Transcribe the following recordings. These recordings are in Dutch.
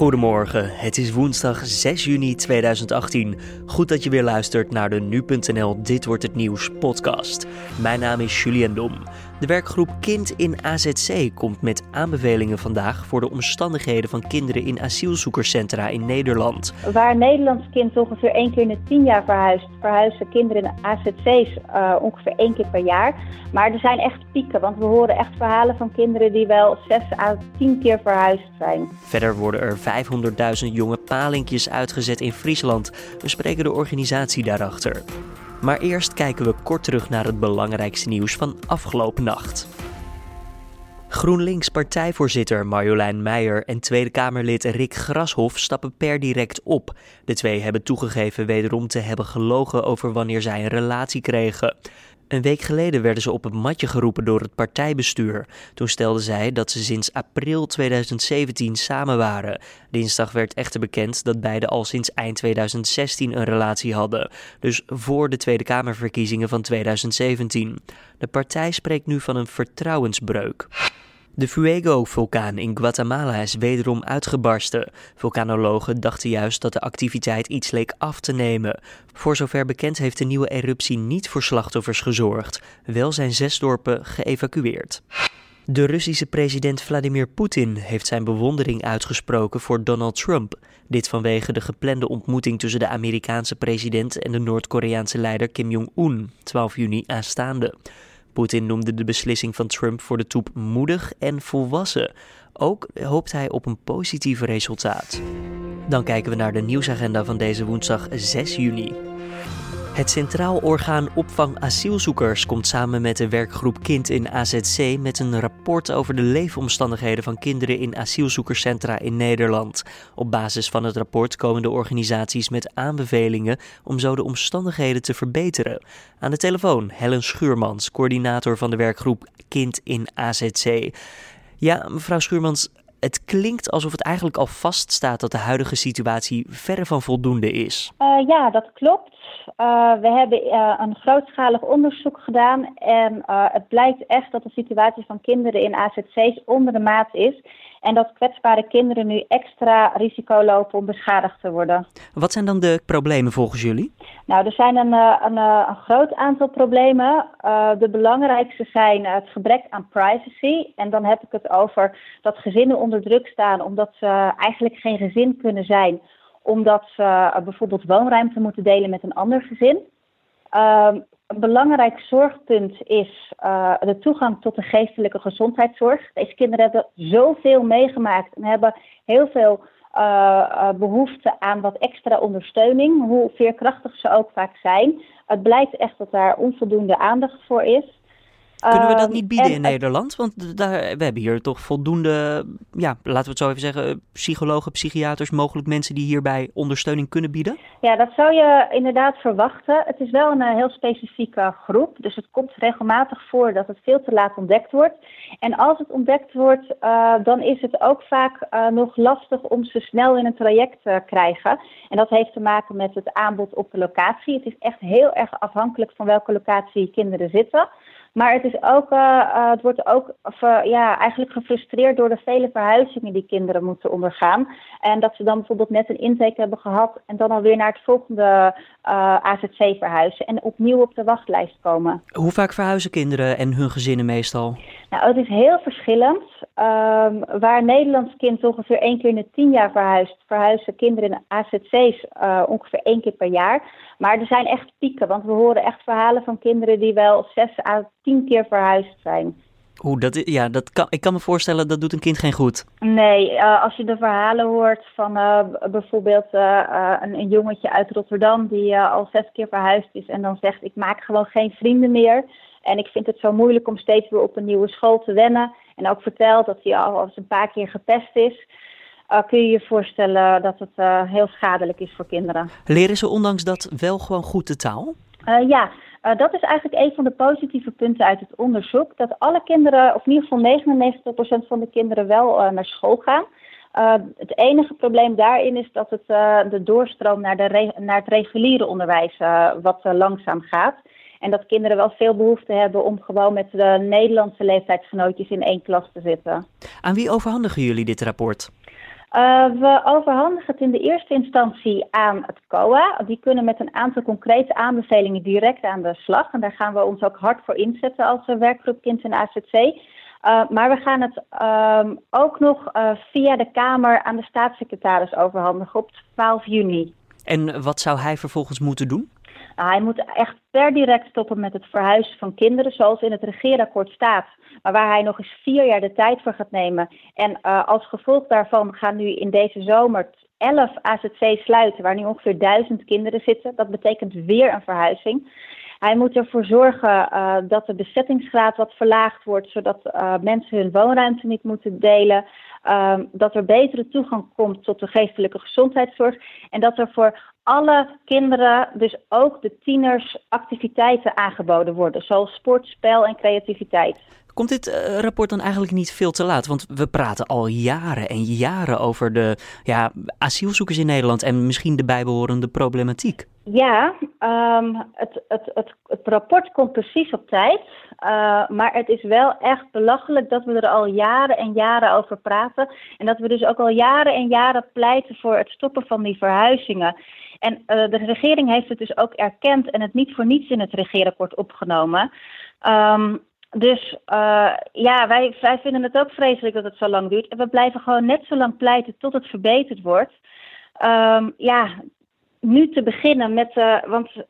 Goedemorgen, het is woensdag 6 juni 2018. Goed dat je weer luistert naar de nu.nl Dit wordt het nieuws podcast. Mijn naam is Julian Dom. De werkgroep Kind in AZC komt met aanbevelingen vandaag voor de omstandigheden van kinderen in asielzoekerscentra in Nederland. Waar een Nederlands kind ongeveer één keer in de tien jaar verhuist, verhuizen kinderen in AZC's uh, ongeveer één keer per jaar. Maar er zijn echt pieken, want we horen echt verhalen van kinderen die wel zes à tien keer verhuisd zijn. Verder worden er 500.000 jonge palinkjes uitgezet in Friesland. We spreken de organisatie daarachter. Maar eerst kijken we kort terug naar het belangrijkste nieuws van afgelopen nacht. GroenLinks partijvoorzitter Marjolein Meijer en Tweede Kamerlid Rick Grashoff stappen per direct op. De twee hebben toegegeven wederom te hebben gelogen over wanneer zij een relatie kregen. Een week geleden werden ze op het matje geroepen door het partijbestuur. Toen stelden zij dat ze sinds april 2017 samen waren. Dinsdag werd echter bekend dat beiden al sinds eind 2016 een relatie hadden. Dus voor de Tweede Kamerverkiezingen van 2017. De partij spreekt nu van een vertrouwensbreuk. De Fuego-vulkaan in Guatemala is wederom uitgebarsten. Vulkanologen dachten juist dat de activiteit iets leek af te nemen. Voor zover bekend heeft de nieuwe eruptie niet voor slachtoffers gezorgd. Wel zijn zes dorpen geëvacueerd. De Russische president Vladimir Poetin heeft zijn bewondering uitgesproken voor Donald Trump. Dit vanwege de geplande ontmoeting tussen de Amerikaanse president en de Noord-Koreaanse leider Kim Jong-un, 12 juni aanstaande. Poetin noemde de beslissing van Trump voor de top moedig en volwassen. Ook hoopt hij op een positief resultaat. Dan kijken we naar de nieuwsagenda van deze woensdag 6 juni. Het Centraal Orgaan Opvang Asielzoekers komt samen met de werkgroep Kind in AZC met een rapport over de leefomstandigheden van kinderen in asielzoekerscentra in Nederland. Op basis van het rapport komen de organisaties met aanbevelingen om zo de omstandigheden te verbeteren. Aan de telefoon Helen Schuurmans, coördinator van de werkgroep Kind in AZC. Ja, mevrouw Schuurmans, het klinkt alsof het eigenlijk al vaststaat dat de huidige situatie verre van voldoende is. Uh, ja, dat klopt. Uh, we hebben uh, een grootschalig onderzoek gedaan en het blijkt echt dat de situatie van kinderen in AZC's onder de maat is. En dat kwetsbare kinderen nu extra risico lopen om beschadigd te worden. Wat zijn dan de problemen volgens jullie? Nou, er zijn een, een, een groot aantal problemen. Uh, de belangrijkste zijn het gebrek aan privacy. En dan heb ik het over dat gezinnen onder druk staan omdat ze eigenlijk geen gezin kunnen zijn. Omdat ze bijvoorbeeld woonruimte moeten delen met een ander gezin. Uh, een belangrijk zorgpunt is uh, de toegang tot de geestelijke gezondheidszorg. Deze kinderen hebben zoveel meegemaakt en hebben heel veel uh, behoefte aan wat extra ondersteuning, hoe veerkrachtig ze ook vaak zijn. Het blijkt echt dat daar onvoldoende aandacht voor is. Kunnen we dat ehm, niet bieden in Nederland? Want daar, we hebben hier toch voldoende, ja, laten we het zo even zeggen, psychologen, psychiaters, mogelijk mensen die hierbij ondersteuning kunnen bieden? Ja, dat zou je inderdaad verwachten. Het is wel een eh, heel specifieke groep, dus het komt regelmatig voor dat het veel te laat ontdekt wordt. En als het ontdekt wordt, uh, dan is het ook vaak uh, nog lastig om ze snel in een traject te krijgen. En dat heeft te maken met het aanbod op de locatie. Het is echt heel erg afhankelijk van welke locatie kinderen zitten. Maar het, is ook, uh, het wordt ook uh, ja, eigenlijk gefrustreerd door de vele verhuizingen die kinderen moeten ondergaan. En dat ze dan bijvoorbeeld net een intake hebben gehad en dan alweer naar het volgende uh, AZC verhuizen en opnieuw op de wachtlijst komen. Hoe vaak verhuizen kinderen en hun gezinnen meestal? Nou, het is heel verschillend. Um, waar een Nederlands kind ongeveer één keer in de tien jaar verhuist, verhuizen kinderen in AZC's ongeveer één keer per jaar. Maar er zijn echt pieken, want we horen echt verhalen van kinderen die wel zes à tien keer verhuisd zijn. Oeh, dat, ja, dat kan, ik kan me voorstellen dat doet een kind geen goed. Nee, uh, als je de verhalen hoort van uh, bijvoorbeeld uh, een, een, jongetje uit Rotterdam die al zes keer verhuisd is en dan zegt ik maak gewoon geen vrienden meer. En ik vind het zo moeilijk om steeds weer op een nieuwe school te wennen. En ook vertelt dat hij al eens een paar keer gepest is. kun je je voorstellen dat het heel schadelijk is voor kinderen. Leren ze ondanks dat wel gewoon goed de taal? ja, uh, dat is eigenlijk een van de positieve punten uit het onderzoek. Dat alle kinderen, of in ieder geval 99% van de kinderen wel naar school gaan. Het enige probleem daarin is dat het, de doorstroom naar, de naar het reguliere onderwijs wat langzaam gaat. En dat kinderen wel veel behoefte hebben om gewoon met de Nederlandse leeftijdsgenootjes in één klas te zitten. Aan wie overhandigen jullie dit rapport? Uh, we overhandigen het in de eerste instantie aan het COA. Die kunnen met een aantal concrete aanbevelingen direct aan de slag. En daar gaan we ons ook hard voor inzetten als werkgroep Kind en AZC. Uh, maar we gaan het um, ook nog via de Kamer aan de staatssecretaris overhandigen op 12 juni. En wat zou hij vervolgens moeten doen? Hij moet echt per direct stoppen met het verhuizen van kinderen, zoals in het regeerakkoord staat. Maar waar hij nog eens vier jaar de tijd voor gaat nemen. En uh, als gevolg daarvan gaan nu in deze zomer 11 AZC sluiten, waar nu ongeveer duizend kinderen zitten. Dat betekent weer een verhuizing. Hij moet ervoor zorgen uh, dat de bezettingsgraad wat verlaagd wordt, zodat uh, mensen hun woonruimte niet moeten delen. Um, dat er betere toegang komt tot de geestelijke gezondheidszorg. En dat er voor alle kinderen, dus ook de tieners, activiteiten aangeboden worden, zoals sport, spel en creativiteit. Komt dit uh, rapport dan eigenlijk niet veel te laat? Want we praten al jaren en jaren over de ja, asielzoekers in Nederland en misschien de bijbehorende problematiek. Ja, um, het, het, het, het, rapport komt precies op tijd. Uh, maar het is wel echt belachelijk dat we er al jaren en jaren over praten. En dat we dus ook al jaren en jaren pleiten voor het stoppen van die verhuizingen. En uh, de regering heeft het dus ook erkend en het niet voor niets in het regeerakkoord opgenomen. Um, dus uh, ja, wij, wij vinden het ook vreselijk dat het zo lang duurt. En we blijven gewoon net zo lang pleiten tot het verbeterd wordt. Um, ja, nu te beginnen met, uh, want uh,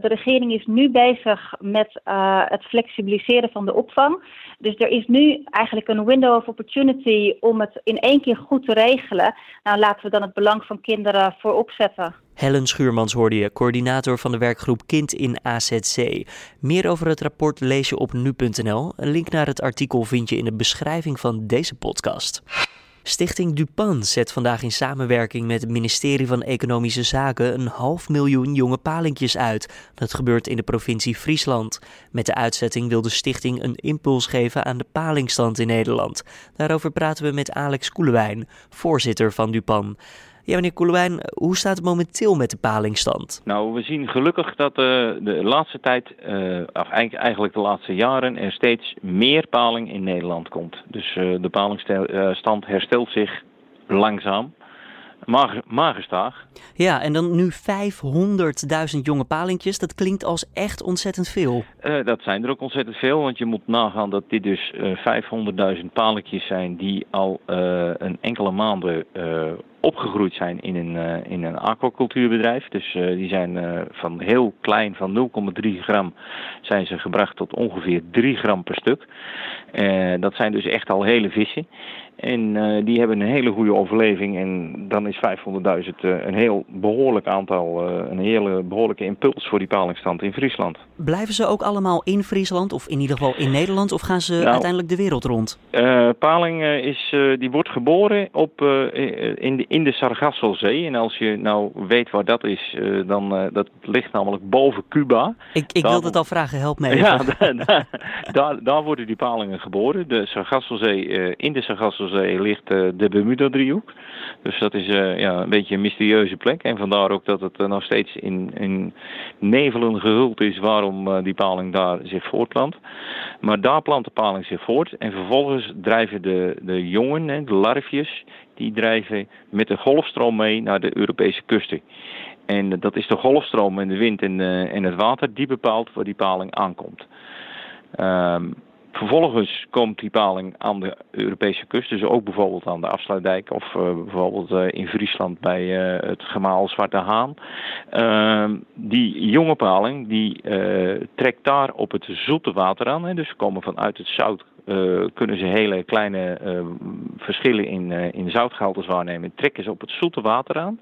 de regering is nu bezig met uh, het flexibiliseren van de opvang. Dus er is nu eigenlijk een window of opportunity om het in één keer goed te regelen. Nou, laten we dan het belang van kinderen voorop zetten. Helen Schuurmans hoorde je, coördinator van de werkgroep Kind in AZC. Meer over het rapport lees je op nu.nl. Een link naar het artikel vind je in de beschrijving van deze podcast. Stichting Dupan zet vandaag in samenwerking met het ministerie van Economische Zaken een half miljoen jonge palinkjes uit. Dat gebeurt in de provincie Friesland. Met de uitzetting wil de stichting een impuls geven aan de palingstand in Nederland. Daarover praten we met Alex Koelewijn, voorzitter van Dupan. Ja, meneer Koelewijn, hoe staat het momenteel met de palingstand? Nou, we zien gelukkig dat uh, de laatste tijd, uh, of eigenlijk de laatste jaren, er steeds meer paling in Nederland komt. Dus uh, de palingstand herstelt zich langzaam. Maar, maar gestaag. Ja, en dan nu 500.000 jonge palingjes. Dat klinkt als echt ontzettend veel. Uh, dat zijn er ook ontzettend veel, want je moet nagaan dat dit dus uh, 500.000 palinkjes zijn die al uh, een enkele maanden opgegroeid zijn in een, uh, in een aquacultuurbedrijf. Dus uh, die zijn uh, van heel klein, van 0,3 gram, zijn ze gebracht tot ongeveer 3 gram per stuk. dat zijn dus echt al hele vissen. En die hebben een hele goede overleving. En dan is 500.000 een heel behoorlijk aantal, een hele behoorlijke impuls voor die palingstand in Friesland. Blijven ze ook allemaal in Friesland of in ieder geval in Nederland of gaan ze nou, uiteindelijk de wereld rond? paling is, die wordt geboren op, in de in de Sargassozee. En als je nou weet waar dat is, uh, dan uh, dat ligt namelijk boven Cuba. Ik, ik wilde het al vragen, help me even. Ja, daar, daar, daar, worden die palingen geboren. De Sargassozee, uh, in de Sargassozee ligt de Bermuda-driehoek. Dus dat is ja, een beetje een mysterieuze plek. En vandaar ook dat het nog steeds in, in nevelen gehuld is waarom die paling daar zich voortplant. Maar daar plant de paling zich voort. En vervolgens drijven de, de jongen, de larfjes, die drijven met de golfstroom mee naar de Europese kusten. En dat is de golfstroom en de wind en, uh, en het water die bepaalt waar die paling aankomt. Um, vervolgens komt die paling aan de Europese kust, dus ook bijvoorbeeld aan de Afsluitdijk of uh, bijvoorbeeld in Friesland bij het gemaal Zwarte Haan. Uh, die jonge paling die trekt daar op het zoete water aan, hè, dus ze komen vanuit het zout uh, kunnen ze hele kleine uh, verschillen in, uh, in zoutgehaltes waarnemen. Trekken ze op het zoete water aan.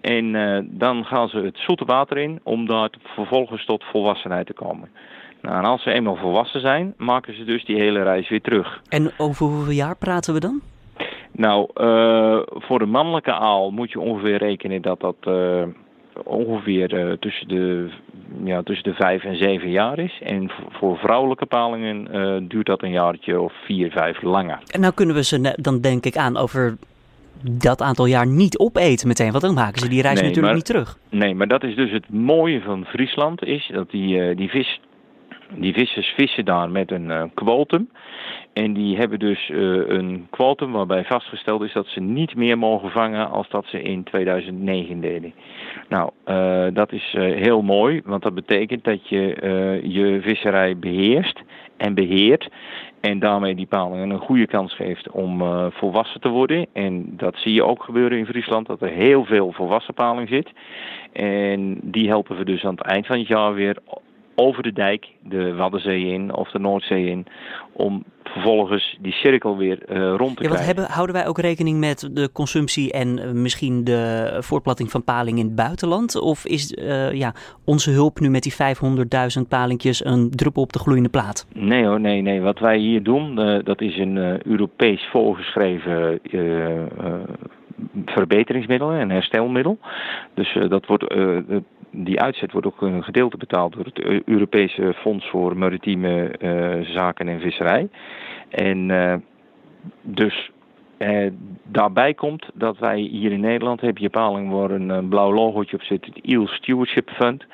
En dan gaan ze het zoete water in om daar vervolgens tot volwassenheid te komen. Nou, en als ze eenmaal volwassen zijn, maken ze dus die hele reis weer terug. En over hoeveel jaar praten we dan? Nou, voor de mannelijke aal moet je ongeveer rekenen dat dat ongeveer uh, tussen, de, ja, tussen de vijf en zeven jaar is. En voor vrouwelijke palingen uh, duurt dat een jaartje of vier, vijf langer. En nou kunnen we ze dan denk ik aan over dat aantal jaar niet opeten meteen, want dan maken ze die reis nee, natuurlijk maar, niet terug. Nee, maar dat is dus het mooie van Friesland, is dat die, uh, die vis die vissers vissen daar met een uh, quotum. En die hebben dus uh, een quotum waarbij vastgesteld is dat ze niet meer mogen vangen als dat ze in 2009 deden. Nou, uh, dat is heel mooi, want dat betekent dat je je visserij beheerst en beheert. En daarmee die palingen een goede kans geeft om volwassen te worden. En dat zie je ook gebeuren in Friesland, dat er heel veel volwassen paling zit. En die helpen we dus aan het eind van het jaar weer over de dijk, de Waddenzee in of de Noordzee in, om vervolgens die cirkel weer uh, rond te ja, krijgen. Hebben, houden wij ook rekening met de consumptie en uh, misschien de voortplatting van paling in het buitenland? Of is uh, ja, onze hulp nu met die 500.000 palingjes een druppel op de gloeiende plaat? Nee hoor, nee, nee. Wat wij hier doen, dat is een Europees voorgeschreven verbeteringsmiddel, een herstelmiddel. Dus dat wordt die uitzet wordt ook een gedeelte betaald door het Europese Fonds voor Maritieme Zaken en Visserij. En dus daarbij komt dat wij hier in Nederland, heb je paling waar een blauw logootje op zit, het Eel Stewardship Fund.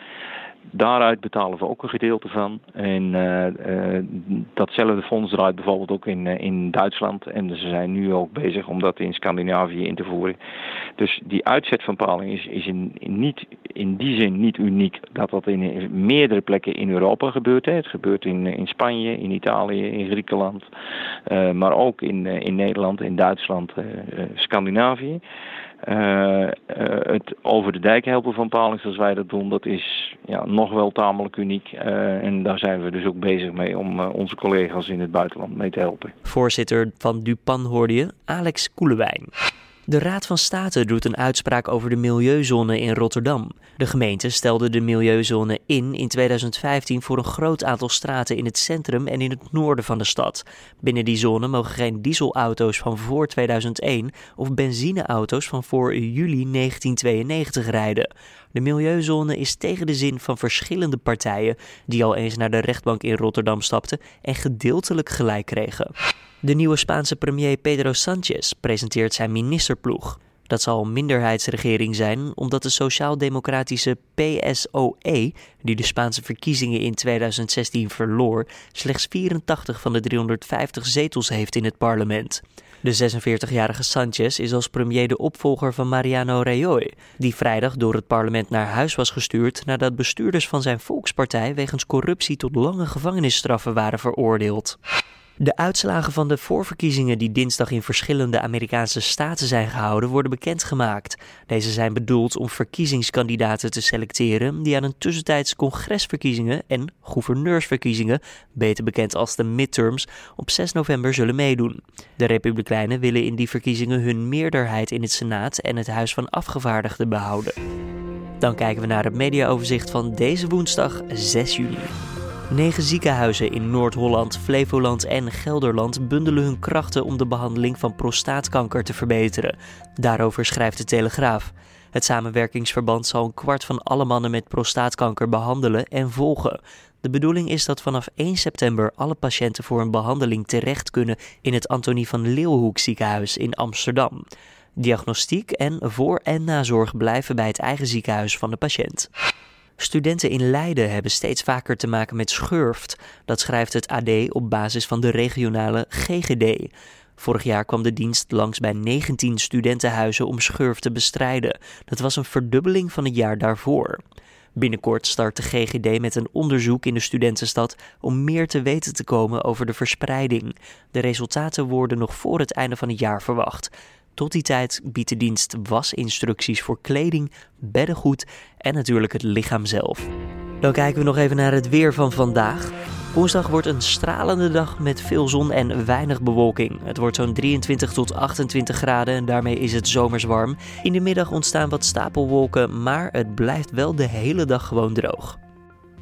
Daaruit betalen we ook een gedeelte van. En uh, uh, datzelfde fonds draait bijvoorbeeld ook in, uh, in Duitsland. En ze zijn nu ook bezig om dat in Scandinavië in te voeren. Dus die uitzet van paling is, is in, niet, in die zin niet uniek dat dat in meerdere plekken in Europa gebeurt. Hè. Het gebeurt in, in Spanje, in Italië, in Griekenland. maar ook in, in Nederland, in Duitsland, Scandinavië. Uh, het over de dijk helpen van palings zoals wij dat doen, dat is ja, nog wel tamelijk uniek. En daar zijn we dus ook bezig mee om onze collega's in het buitenland mee te helpen. Voorzitter van Dupan hoorde je, Alex Koelewijn. De Raad van State doet een uitspraak over de milieuzone in Rotterdam. De gemeente stelde de milieuzone in in 2015 voor een groot aantal straten in het centrum en in het noorden van de stad. Binnen die zone mogen geen dieselauto's van voor 2001 of benzineauto's van voor juli 1992 rijden. De milieuzone is tegen de zin van verschillende partijen die al eens naar de rechtbank in Rotterdam stapten en gedeeltelijk gelijk kregen. De nieuwe Spaanse premier Pedro Sánchez presenteert zijn ministerploeg. Dat zal een minderheidsregering zijn omdat de sociaal-democratische PSOE, die de Spaanse verkiezingen in 2016 verloor, slechts 84 van de 350 zetels heeft in het parlement. De 46-jarige Sanchez is als premier de opvolger van Mariano Rajoy, die vrijdag door het parlement naar huis was gestuurd nadat bestuurders van zijn volkspartij wegens corruptie tot lange gevangenisstraffen waren veroordeeld. De uitslagen van de voorverkiezingen die dinsdag in verschillende Amerikaanse staten zijn gehouden worden bekendgemaakt. Deze zijn bedoeld om verkiezingskandidaten te selecteren die aan een tussentijds congresverkiezingen en gouverneursverkiezingen, beter bekend als de midterms, op 6 november zullen meedoen. De Republikeinen willen in die verkiezingen hun meerderheid in het Senaat en het Huis van Afgevaardigden behouden. Dan kijken we naar het mediaoverzicht van deze woensdag 6 juli. Negen ziekenhuizen in Noord-Holland, Flevoland en Gelderland bundelen hun krachten om de behandeling van prostaatkanker te verbeteren. Daarover schrijft de Telegraaf. Het samenwerkingsverband zal een kwart van alle mannen met prostaatkanker behandelen en volgen. De bedoeling is dat vanaf 1 september alle patiënten voor een behandeling terecht kunnen in het Antonie van Leeuwenhoek ziekenhuis in Amsterdam. Diagnostiek en voor- en nazorg blijven bij het eigen ziekenhuis van de patiënt. Studenten in Leiden hebben steeds vaker te maken met schurft. Dat schrijft het AD op basis van de regionale GGD. Vorig jaar kwam de dienst langs bij 19 studentenhuizen om schurft te bestrijden. Dat was een verdubbeling van het jaar daarvoor. Binnenkort start de GGD met een onderzoek in de studentenstad om meer te weten te komen over de verspreiding. De resultaten worden nog voor het einde van het jaar verwacht. Tot die tijd biedt de dienst wasinstructies voor kleding, beddengoed en natuurlijk het lichaam zelf. Dan kijken we nog even naar het weer van vandaag. Woensdag wordt een stralende dag met veel zon en weinig bewolking. Het wordt zo'n 23 tot 28 graden en daarmee is het zomers warm. In de middag ontstaan wat stapelwolken, maar het blijft wel de hele dag gewoon droog.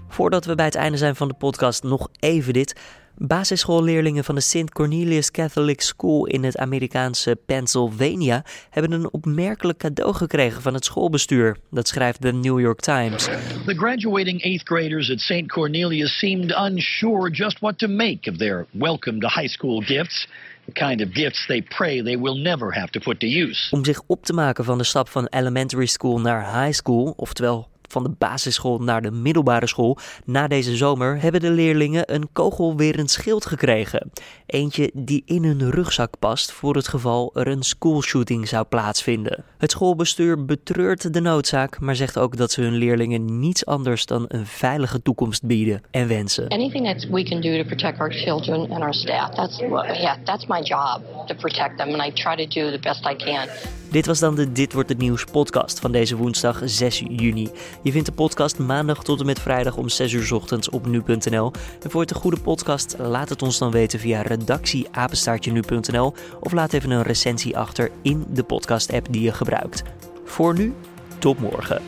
Voordat we bij het einde zijn van de podcast, nog even dit. Basisschoolleerlingen van de St. Cornelius Catholic School in het Amerikaanse Pennsylvania hebben een opmerkelijk cadeau gekregen van het schoolbestuur. Dat schrijft de New York Times. The graduating eighth graders at St. Cornelius seemed unsure just what to make of their welcome to high school gifts. The kind of gifts they pray they will never have to put to use. Om zich op te maken van de stap van elementary school naar high school, oftewel van de basisschool naar de middelbare school. Na deze zomer hebben de leerlingen een kogelwerend schild gekregen. Eentje die in hun rugzak past voor het geval er een schoolshooting zou plaatsvinden. Het schoolbestuur betreurt de noodzaak, maar zegt ook dat ze hun leerlingen niets anders dan een veilige toekomst bieden en wensen. Anything that we can do to protect our children and our staff, that's yeah, that's my job to protect them and I try to do the best I can. Dit was dan de Dit wordt het nieuws podcast van deze woensdag 6 juni. Je vindt de podcast maandag tot en met vrijdag om 6 uur ochtends op nu.nl. En voor het een goede podcast laat het ons dan weten via redactieapenstaartje.nu.nl of laat even een recensie achter in de podcast app die je gebruikt. Voor nu, tot morgen.